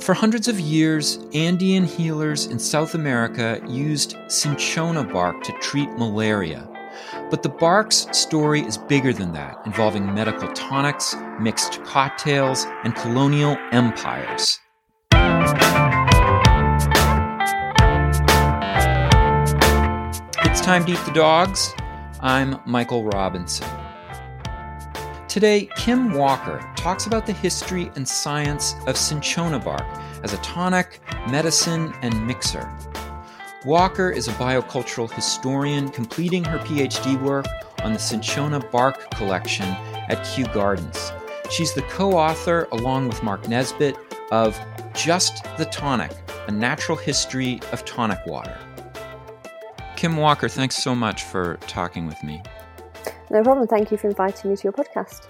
For hundreds of years, Andean healers in South America used cinchona bark to treat malaria. But the bark's story is bigger than that, involving medical tonics, mixed cocktails, and colonial empires. It's time to eat the dogs. I'm Michael Robinson. Today, Kim Walker talks about the history and science of cinchona bark as a tonic, medicine, and mixer. Walker is a biocultural historian completing her PhD work on the cinchona bark collection at Kew Gardens. She's the co author, along with Mark Nesbitt, of Just the Tonic A Natural History of Tonic Water. Kim Walker, thanks so much for talking with me. No problem. Thank you for inviting me to your podcast.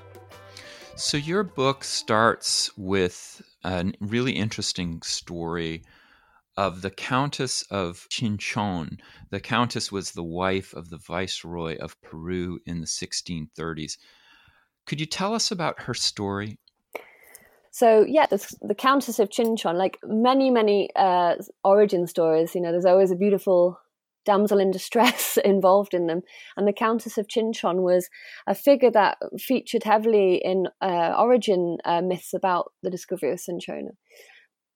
So, your book starts with a really interesting story of the Countess of Chinchon. The Countess was the wife of the Viceroy of Peru in the 1630s. Could you tell us about her story? So yeah, the, the Countess of Chinchon, like many many uh, origin stories, you know, there's always a beautiful damsel in distress involved in them. And the Countess of Chinchon was a figure that featured heavily in uh, origin uh, myths about the discovery of Cinchona.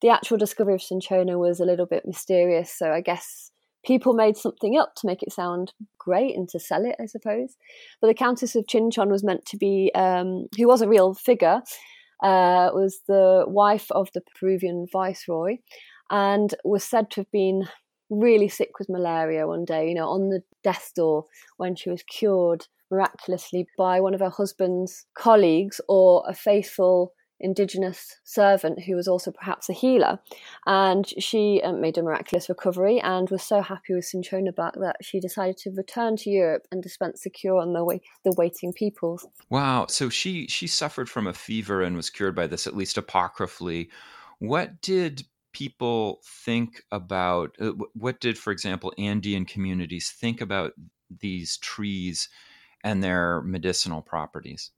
The actual discovery of Cinchona was a little bit mysterious, so I guess people made something up to make it sound great and to sell it, I suppose. But the Countess of Chinchon was meant to be, um, who was a real figure, uh, was the wife of the Peruvian viceroy and was said to have been really sick with malaria one day, you know, on the death door when she was cured miraculously by one of her husband's colleagues or a faithful indigenous servant who was also perhaps a healer. And she um, made a miraculous recovery and was so happy with Cinchona bark that she decided to return to Europe and dispense the cure on the, way, the waiting peoples. Wow. So she, she suffered from a fever and was cured by this, at least apocryphally. What did people think about uh, what did for example andean communities think about these trees and their medicinal properties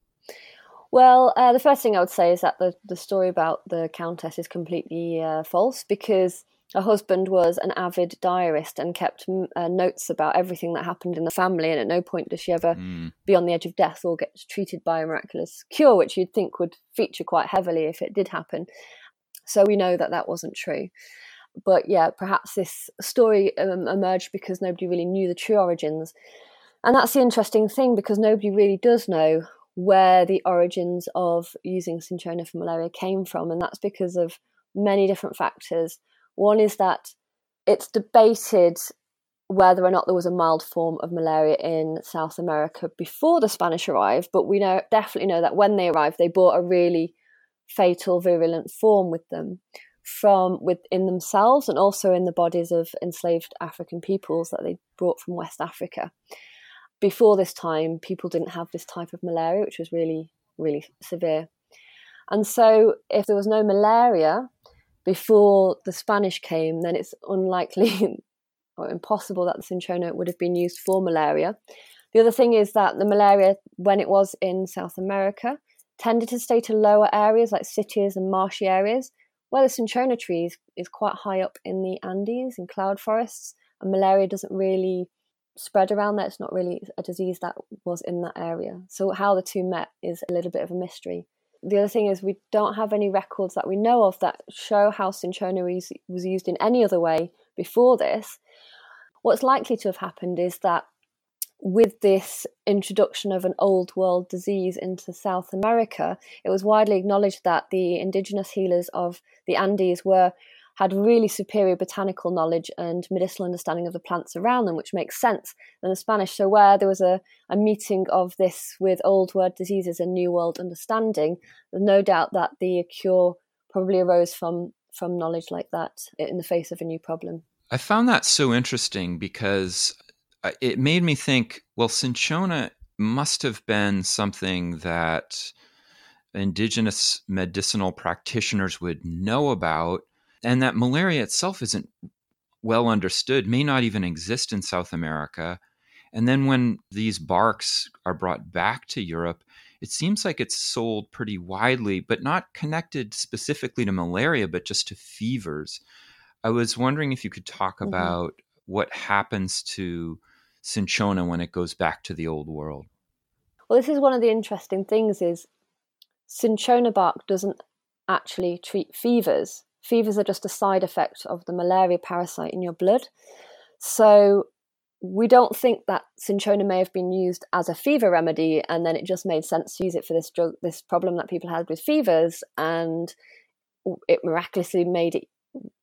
well uh, the first thing i would say is that the, the story about the countess is completely uh, false because her husband was an avid diarist and kept uh, notes about everything that happened in the family and at no point does she ever mm. be on the edge of death or get treated by a miraculous cure which you'd think would feature quite heavily if it did happen so we know that that wasn't true. But yeah, perhaps this story um, emerged because nobody really knew the true origins. And that's the interesting thing because nobody really does know where the origins of using cinchona for malaria came from. And that's because of many different factors. One is that it's debated whether or not there was a mild form of malaria in South America before the Spanish arrived, but we know definitely know that when they arrived, they brought a really fatal virulent form with them from within themselves and also in the bodies of enslaved African peoples that they brought from West Africa. Before this time, people didn't have this type of malaria, which was really, really severe. And so, if there was no malaria before the Spanish came, then it's unlikely or impossible that the cinchona would have been used for malaria. The other thing is that the malaria, when it was in South America, tended to stay to lower areas like cities and marshy areas, where the cinchona trees is quite high up in the Andes in cloud forests, and malaria doesn't really spread around there. It's not really a disease that was in that area. So how the two met is a little bit of a mystery. The other thing is we don't have any records that we know of that show how cinchona was used in any other way before this. What's likely to have happened is that with this introduction of an old world disease into South America, it was widely acknowledged that the indigenous healers of the Andes were had really superior botanical knowledge and medicinal understanding of the plants around them, which makes sense than the Spanish. So where there was a, a meeting of this with old world diseases and new world understanding, there's no doubt that the cure probably arose from from knowledge like that in the face of a new problem. I found that so interesting because it made me think well, cinchona must have been something that indigenous medicinal practitioners would know about, and that malaria itself isn't well understood, may not even exist in South America. And then when these barks are brought back to Europe, it seems like it's sold pretty widely, but not connected specifically to malaria, but just to fevers. I was wondering if you could talk mm-hmm. about what happens to cinchona when it goes back to the old world. Well, this is one of the interesting things is cinchona bark doesn't actually treat fevers. Fevers are just a side effect of the malaria parasite in your blood. So we don't think that cinchona may have been used as a fever remedy and then it just made sense to use it for this drug this problem that people had with fevers and it miraculously made it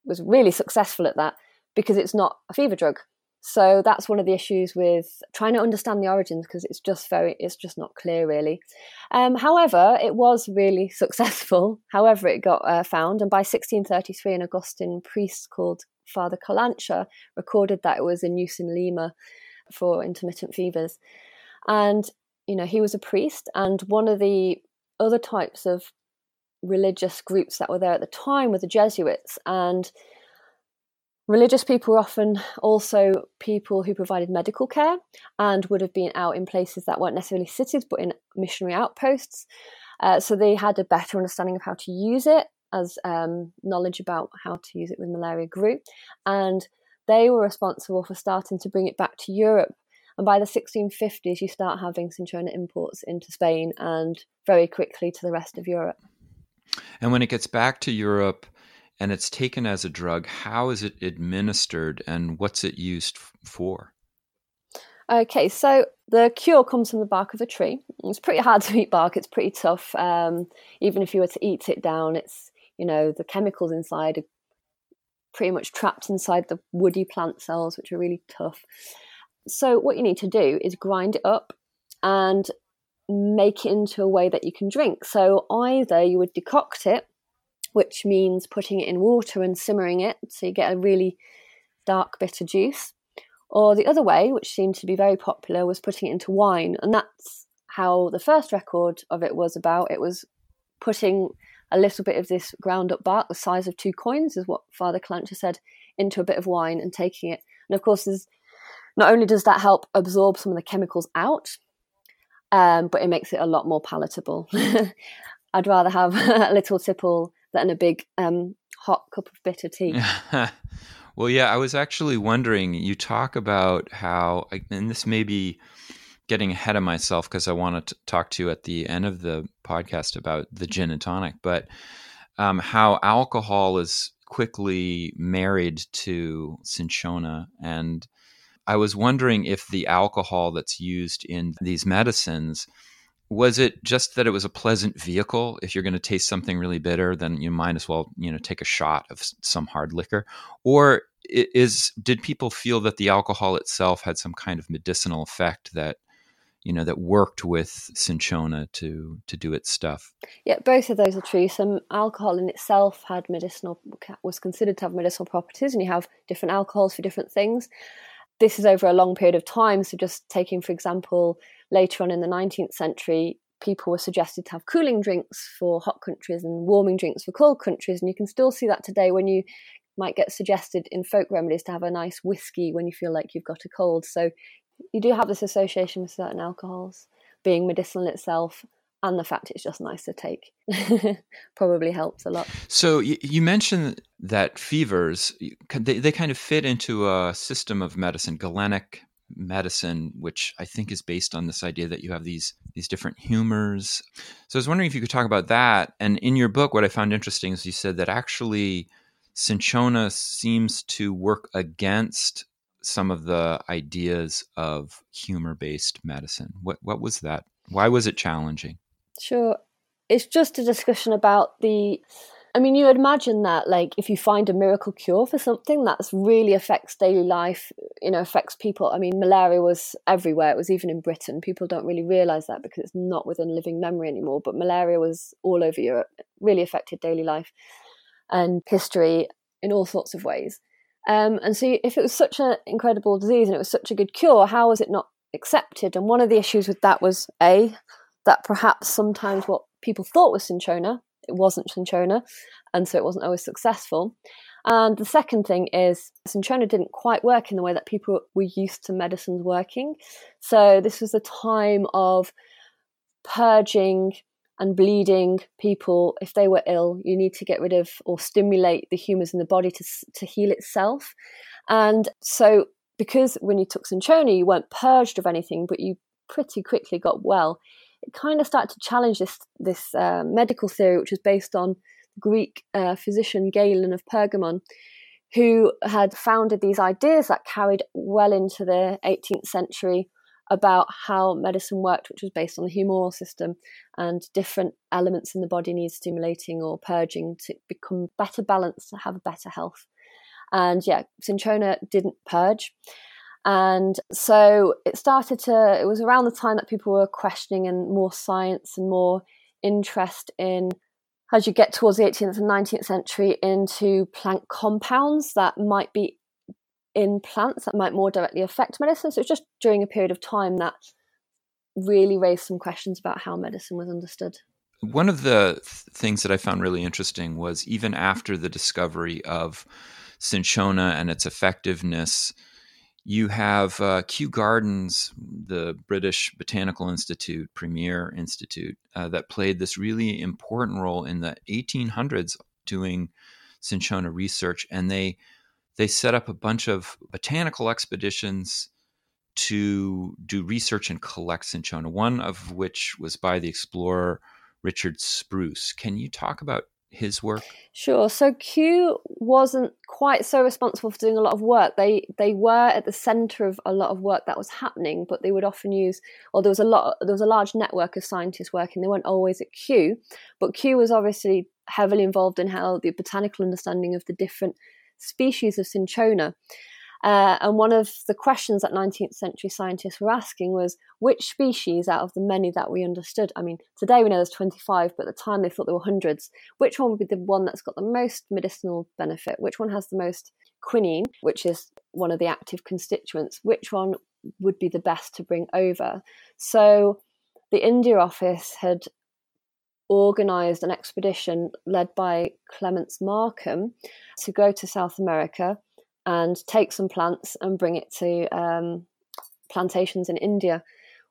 was really successful at that because it's not a fever drug so that's one of the issues with trying to understand the origins because it's just very it's just not clear really um, however it was really successful however it got uh, found and by 1633 an augustin priest called Father Calancha recorded that it was in use in Lima for intermittent fevers. And, you know, he was a priest, and one of the other types of religious groups that were there at the time were the Jesuits. And religious people were often also people who provided medical care and would have been out in places that weren't necessarily cities but in missionary outposts. Uh, so they had a better understanding of how to use it as um, knowledge about how to use it with malaria grew. And they were responsible for starting to bring it back to Europe. And by the 1650s, you start having cinchona imports into Spain and very quickly to the rest of Europe. And when it gets back to Europe and it's taken as a drug, how is it administered and what's it used for? Okay, so the cure comes from the bark of a tree. It's pretty hard to eat bark. It's pretty tough. Um, even if you were to eat it down, it's you know the chemicals inside are pretty much trapped inside the woody plant cells which are really tough so what you need to do is grind it up and make it into a way that you can drink so either you would decoct it which means putting it in water and simmering it so you get a really dark bitter juice or the other way which seemed to be very popular was putting it into wine and that's how the first record of it was about it was putting a little bit of this ground up bark, the size of two coins, is what Father Calancha said, into a bit of wine and taking it. And of course, not only does that help absorb some of the chemicals out, um, but it makes it a lot more palatable. I'd rather have a little tipple than a big um, hot cup of bitter tea. well, yeah, I was actually wondering. You talk about how, and this may be getting ahead of myself because I want to talk to you at the end of the podcast about the gin and tonic, but um, how alcohol is quickly married to cinchona. And I was wondering if the alcohol that's used in these medicines was it just that it was a pleasant vehicle? If you're going to taste something really bitter then you might as well you know take a shot of some hard liquor. Or is did people feel that the alcohol itself had some kind of medicinal effect that you know that worked with cinchona to to do its stuff? Yeah both of those are true. Some alcohol in itself had medicinal was considered to have medicinal properties and you have different alcohols for different things. This is over a long period of time so just taking for example later on in the 19th century people were suggested to have cooling drinks for hot countries and warming drinks for cold countries and you can still see that today when you might get suggested in folk remedies to have a nice whiskey when you feel like you've got a cold so you do have this association with certain alcohols being medicinal itself and the fact it's just nice to take probably helps a lot. So you, mentioned that fevers they, they kind of fit into a system of medicine, Galenic medicine, which I think is based on this idea that you have these these different humors. So I was wondering if you could talk about that. And in your book, what I found interesting is you said that actually cinchona seems to work against some of the ideas of humor based medicine. What what was that? Why was it challenging? Sure. It's just a discussion about the I mean, you imagine that, like, if you find a miracle cure for something that really affects daily life, you know, affects people. I mean, malaria was everywhere. It was even in Britain. People don't really realize that because it's not within living memory anymore. But malaria was all over Europe, it really affected daily life and history in all sorts of ways. Um, and so, if it was such an incredible disease and it was such a good cure, how was it not accepted? And one of the issues with that was A, that perhaps sometimes what people thought was cinchona it wasn't cinchona, and so it wasn't always successful. And the second thing is cinchona didn't quite work in the way that people were used to medicines working. So this was a time of purging and bleeding people if they were ill you need to get rid of or stimulate the humours in the body to, to heal itself and so because when you took cinchona you weren't purged of anything but you pretty quickly got well kind of started to challenge this this uh, medical theory which was based on greek uh, physician galen of pergamon who had founded these ideas that carried well into the 18th century about how medicine worked, which was based on the humoral system and different elements in the body need stimulating or purging to become better balanced, to have better health. And yeah, cinchona didn't purge. And so it started to, it was around the time that people were questioning and more science and more interest in as you get towards the 18th and 19th century into plant compounds that might be in plants that might more directly affect medicine. So it's just during a period of time that really raised some questions about how medicine was understood. One of the th- things that I found really interesting was even after the discovery of cinchona and its effectiveness, you have uh, Kew Gardens, the British Botanical Institute, premier institute, uh, that played this really important role in the 1800s doing cinchona research. And they they set up a bunch of botanical expeditions to do research and collect cinchona, one of which was by the explorer Richard Spruce. Can you talk about his work? Sure. So Kew wasn't quite so responsible for doing a lot of work. They they were at the centre of a lot of work that was happening, but they would often use or there was a lot there was a large network of scientists working. They weren't always at Kew, but Kew was obviously heavily involved in how the botanical understanding of the different species of cinchona. Uh, and one of the questions that 19th century scientists were asking was which species out of the many that we understood? I mean, today we know there's 25, but at the time they thought there were hundreds. Which one would be the one that's got the most medicinal benefit? Which one has the most quinine, which is one of the active constituents? Which one would be the best to bring over? So the India office had organised an expedition led by Clements Markham to go to South America and take some plants and bring it to um, plantations in India.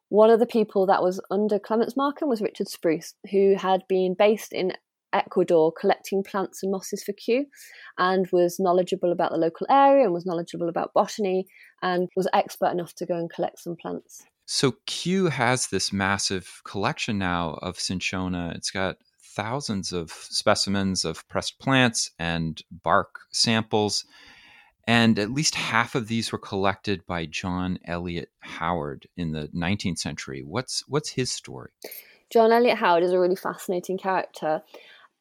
One of the people that was under Clements Markham was Richard Spruce, who had been based in Ecuador collecting plants and mosses for Kew and was knowledgeable about the local area and was knowledgeable about botany and was expert enough to go and collect some plants. So Kew has this massive collection now of cinchona. It's got thousands of specimens of pressed plants and bark samples. And at least half of these were collected by John Eliot Howard in the 19th century. What's what's his story? John Eliot Howard is a really fascinating character.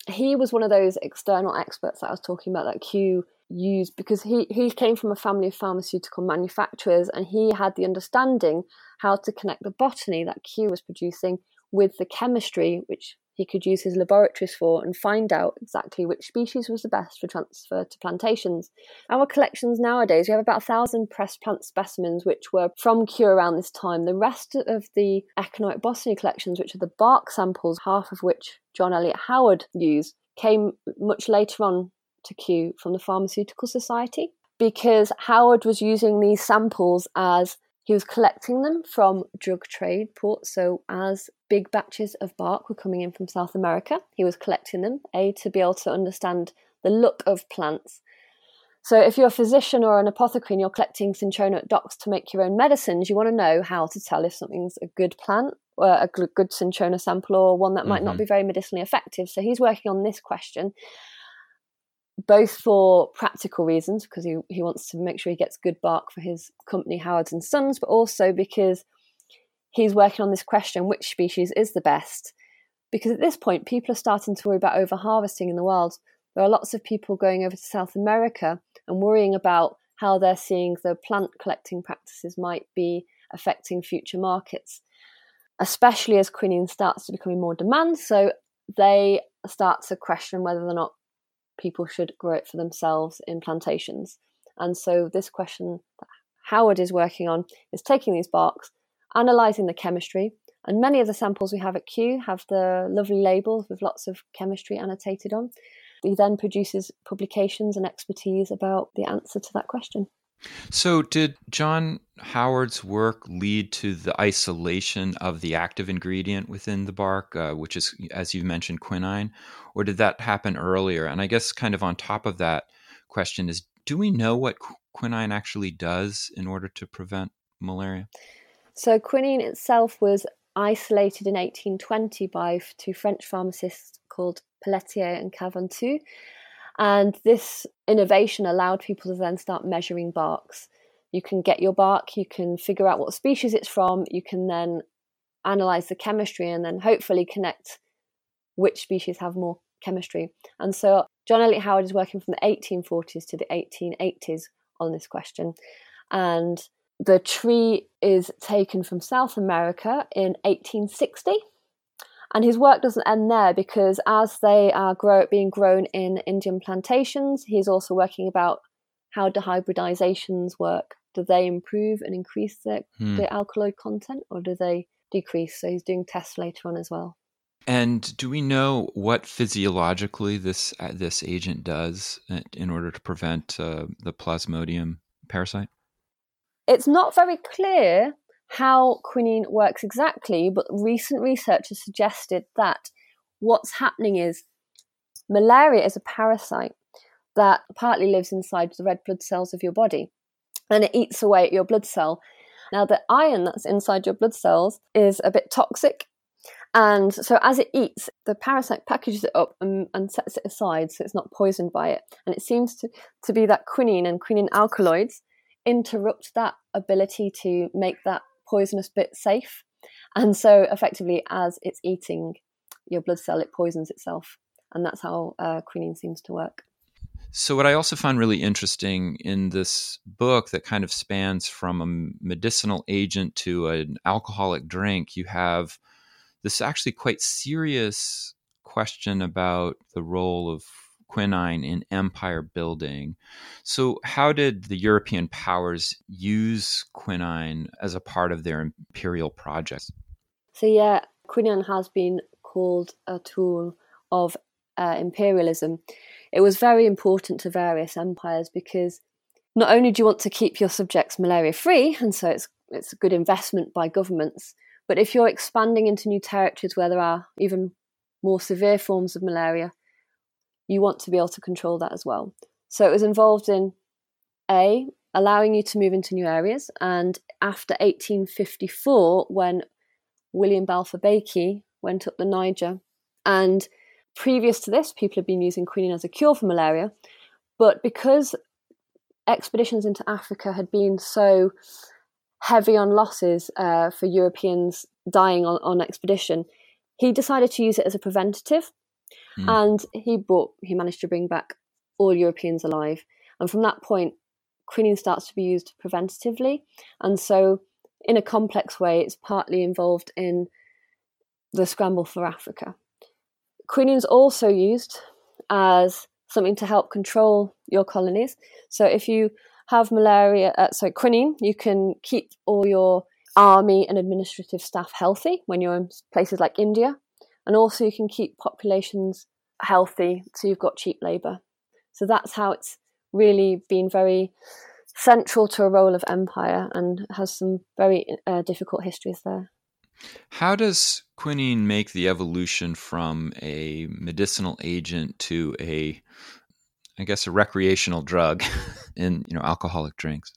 He was one of those external experts that I was talking about that Kew used because he, he came from a family of pharmaceutical manufacturers and he had the understanding how to connect the botany that Kew was producing with the chemistry, which he could use his laboratories for and find out exactly which species was the best for transfer to plantations. Our collections nowadays, we have about a thousand pressed plant specimens which were from Kew around this time. The rest of the economic botany collections, which are the bark samples, half of which John Eliot Howard used, came much later on to Kew from the Pharmaceutical Society because Howard was using these samples as he was collecting them from drug trade ports. So, as big batches of bark were coming in from South America, he was collecting them, A, to be able to understand the look of plants. So, if you're a physician or an apothecary and you're collecting cinchona at docks to make your own medicines, you want to know how to tell if something's a good plant or a good cinchona sample or one that might mm-hmm. not be very medicinally effective. So, he's working on this question both for practical reasons because he, he wants to make sure he gets good bark for his company Howards and Sons, but also because he's working on this question which species is the best. Because at this point, people are starting to worry about over harvesting in the world. There are lots of people going over to South America and worrying about how they're seeing the plant collecting practices might be affecting future markets, especially as quinine starts to become more demand. So they start to question whether or not people should grow it for themselves in plantations. And so, this question that Howard is working on is taking these barks, analysing the chemistry, And many of the samples we have at Kew have the lovely labels with lots of chemistry annotated on. He then produces publications and expertise about the answer to that question. So, did John Howard's work lead to the isolation of the active ingredient within the bark, uh, which is, as you mentioned, quinine, or did that happen earlier? And I guess, kind of on top of that question, is do we know what quinine actually does in order to prevent malaria? So, quinine itself was isolated in 1820 by two French pharmacists called Pelletier and Caventou. And this innovation allowed people to then start measuring barks. You can get your bark, you can figure out what species it's from, you can then analyze the chemistry and then hopefully connect which species have more chemistry. And so John Eliot Howard is working from the 1840s to the 1880s on this question. And the tree is taken from South America in 1860 and his work doesn't end there because as they are grow, being grown in Indian plantations, he's also working about how do hybridizations work. Do they improve and increase the, hmm. the alkaloid content or do they decrease? So he's doing tests later on as well. And do we know what physiologically this uh, this agent does uh, in order to prevent uh, the Plasmodium parasite? It's not very clear how quinine works exactly, but recent research has suggested that what's happening is malaria is a parasite that partly lives inside the red blood cells of your body and it eats away at your blood cell. Now, the iron that's inside your blood cells is a bit toxic. And so, as it eats, the parasite packages it up and, and sets it aside so it's not poisoned by it. And it seems to, to be that quinine and quinine alkaloids interrupt that ability to make that poisonous bit safe. And so, effectively, as it's eating your blood cell, it poisons itself. And that's how uh, quinine seems to work. So, what I also found really interesting in this book that kind of spans from a medicinal agent to an alcoholic drink, you have this actually quite serious question about the role of quinine in empire building. So, how did the European powers use quinine as a part of their imperial projects? So, yeah, quinine has been called a tool of uh, imperialism. It was very important to various empires because not only do you want to keep your subjects malaria free, and so it's it's a good investment by governments, but if you're expanding into new territories where there are even more severe forms of malaria, you want to be able to control that as well. So it was involved in A, allowing you to move into new areas. And after 1854, when William Balfour Beatty went up the Niger, and previous to this, people had been using quinine as a cure for malaria. But because expeditions into Africa had been so heavy on losses uh, for Europeans dying on, on expedition, he decided to use it as a preventative. Mm. And he brought, he managed to bring back all Europeans alive. And from that point, quinine starts to be used preventatively. And so, in a complex way, it's partly involved in the scramble for Africa. Quinine is also used as something to help control your colonies. So, if you have malaria, uh, so quinine, you can keep all your army and administrative staff healthy when you're in places like India and also you can keep populations healthy so you've got cheap labour. So that's how it's really been very central to a role of empire and has some very uh, difficult histories there. How does quinine make the evolution from a medicinal agent to a i guess a recreational drug in you know alcoholic drinks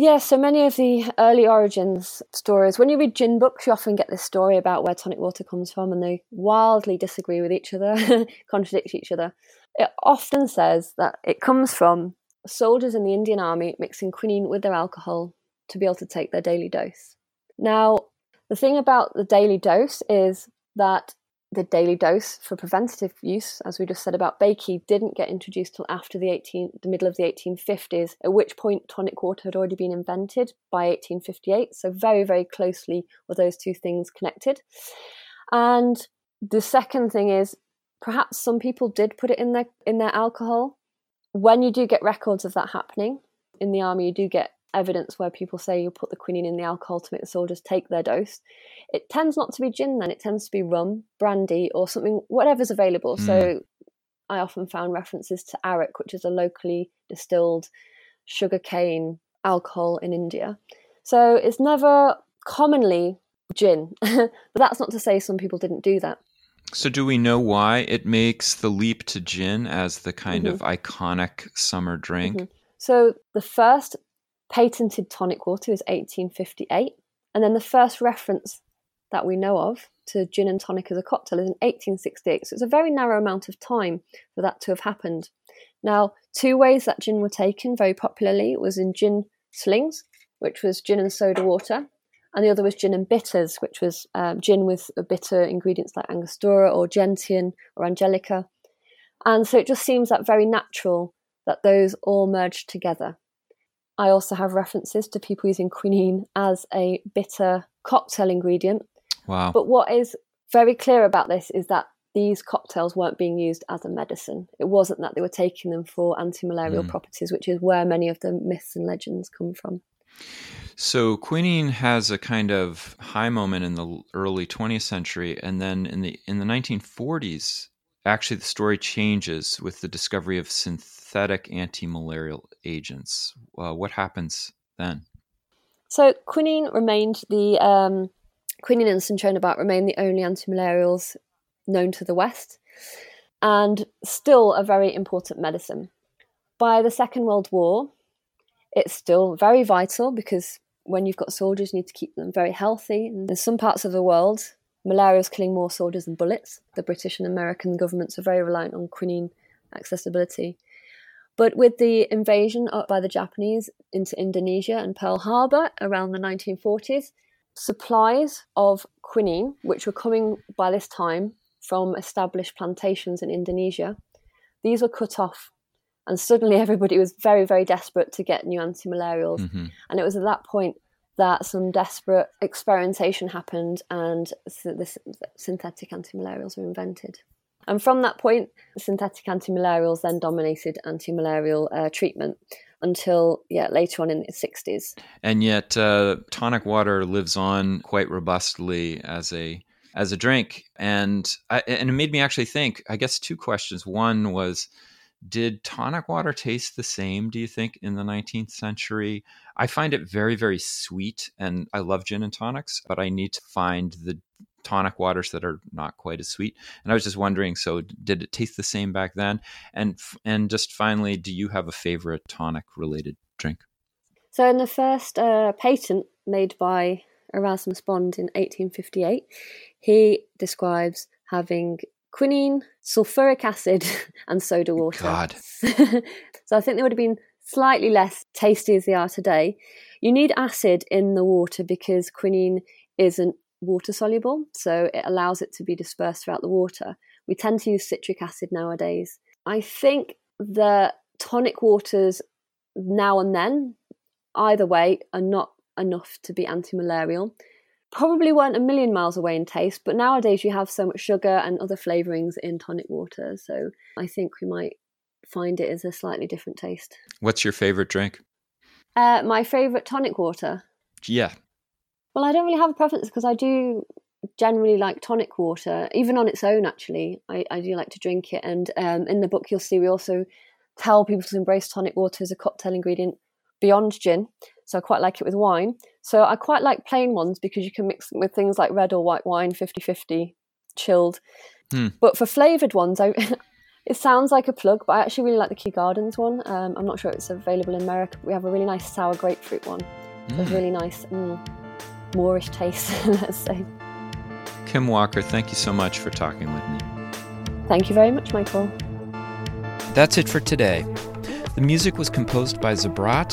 yeah, so many of the early origins stories, when you read gin books, you often get this story about where tonic water comes from, and they wildly disagree with each other, contradict each other. It often says that it comes from soldiers in the Indian army mixing quinine with their alcohol to be able to take their daily dose. Now, the thing about the daily dose is that the daily dose for preventative use, as we just said about Beatty, didn't get introduced till after the 18, the middle of the 1850s, at which point tonic water had already been invented by 1858. So very, very closely were those two things connected. And the second thing is perhaps some people did put it in their in their alcohol. When you do get records of that happening in the army, you do get evidence where people say you put the quinine in the alcohol to make the soldiers take their dose. It tends not to be gin then, it tends to be rum, brandy, or something, whatever's available. Mm. So I often found references to arak, which is a locally distilled sugarcane alcohol in India. So it's never commonly gin, but that's not to say some people didn't do that. So, do we know why it makes the leap to gin as the kind mm-hmm. of iconic summer drink? Mm-hmm. So, the first patented tonic water is 1858, and then the first reference that we know of to gin and tonic as a cocktail is in 1868. So, it's a very narrow amount of time for that to have happened. Now, two ways that gin were taken very popularly was in gin slings, which was gin and soda water, and the other was gin and bitters, which was um, gin with bitter ingredients like Angostura or gentian or angelica. And so it just seems that very natural that those all merged together. I also have references to people using quinine as a bitter cocktail ingredient. Wow. But what is very clear about this is that these cocktails weren't being used as a medicine. It wasn't that they were taking them for anti malarial mm. properties, which is where many of the myths and legends come from. So quinine has a kind of high moment in the early 20th century, and then in the in the 1940s, actually the story changes with the discovery of synthetic anti-malarial agents. Uh, what happens then? So quinine remained the um, quinine and cinchona bark remain the only anti-malarials known to the West, and still a very important medicine. By the Second World War, it's still very vital because when you've got soldiers, you need to keep them very healthy. In some parts of the world, malaria is killing more soldiers than bullets. The British and American governments are very reliant on quinine accessibility. But with the invasion by the Japanese into Indonesia and Pearl Harbor around the 1940s, supplies of quinine, which were coming by this time from established plantations in Indonesia, these were cut off. And suddenly everybody was very very desperate to get new anti-malarials. Mm-hmm. and it was at that point that some desperate experimentation happened and the synthetic anti-malarials were invented and from that point synthetic anti-malarials then dominated anti-malarial uh, treatment until yeah later on in the 60s and yet uh, tonic water lives on quite robustly as a as a drink. And I, and it made me actually think i guess two questions. One was did tonic water taste the same, do you think, in the 19th century? I find it very, very sweet, and I love gin and tonics, but I need to find the tonic waters that are not quite as sweet. And I was just wondering, so did it taste the same back then? And and just finally, do you have a favorite tonic related drink? So in the first uh, patent made by Erasmus Bond in 1858, he describes having quinine, sulfuric acid, and soda water. God. so I think they would have been slightly less tasty as they are today. You need acid in the water because quinine isn't water soluble, so it allows it to be dispersed throughout the water. We tend to use citric acid nowadays. I think the tonic waters now and then, either way, are not enough to be anti malarial probably weren't a million miles away in taste, but nowadays you have so much sugar and other flavourings in tonic water. So I think we might find it as a slightly different taste. What's your favourite drink? Uh, my favourite tonic water. Yeah. Well, I don't really have a preference because I do generally like tonic water, even on its own, actually. I, I do like to drink it. And um, in the book, you'll see we also tell people to embrace tonic water as a cocktail ingredient beyond gin. So I quite like it with wine. So I quite like plain ones because you can mix them with things like red or white wine, 50 50, chilled. Hmm. But for flavoured ones, I, it sounds like a plug, but I actually really like the Kew Gardens one. Um, I'm not sure it's available in America, but we have a really nice sour grapefruit one. Mm. It's really nice, mm, Moreish taste, let's say. Kim Walker, thank you so much for talking with me. Thank you very much, Michael. That's it for today. The music was composed by Zabrat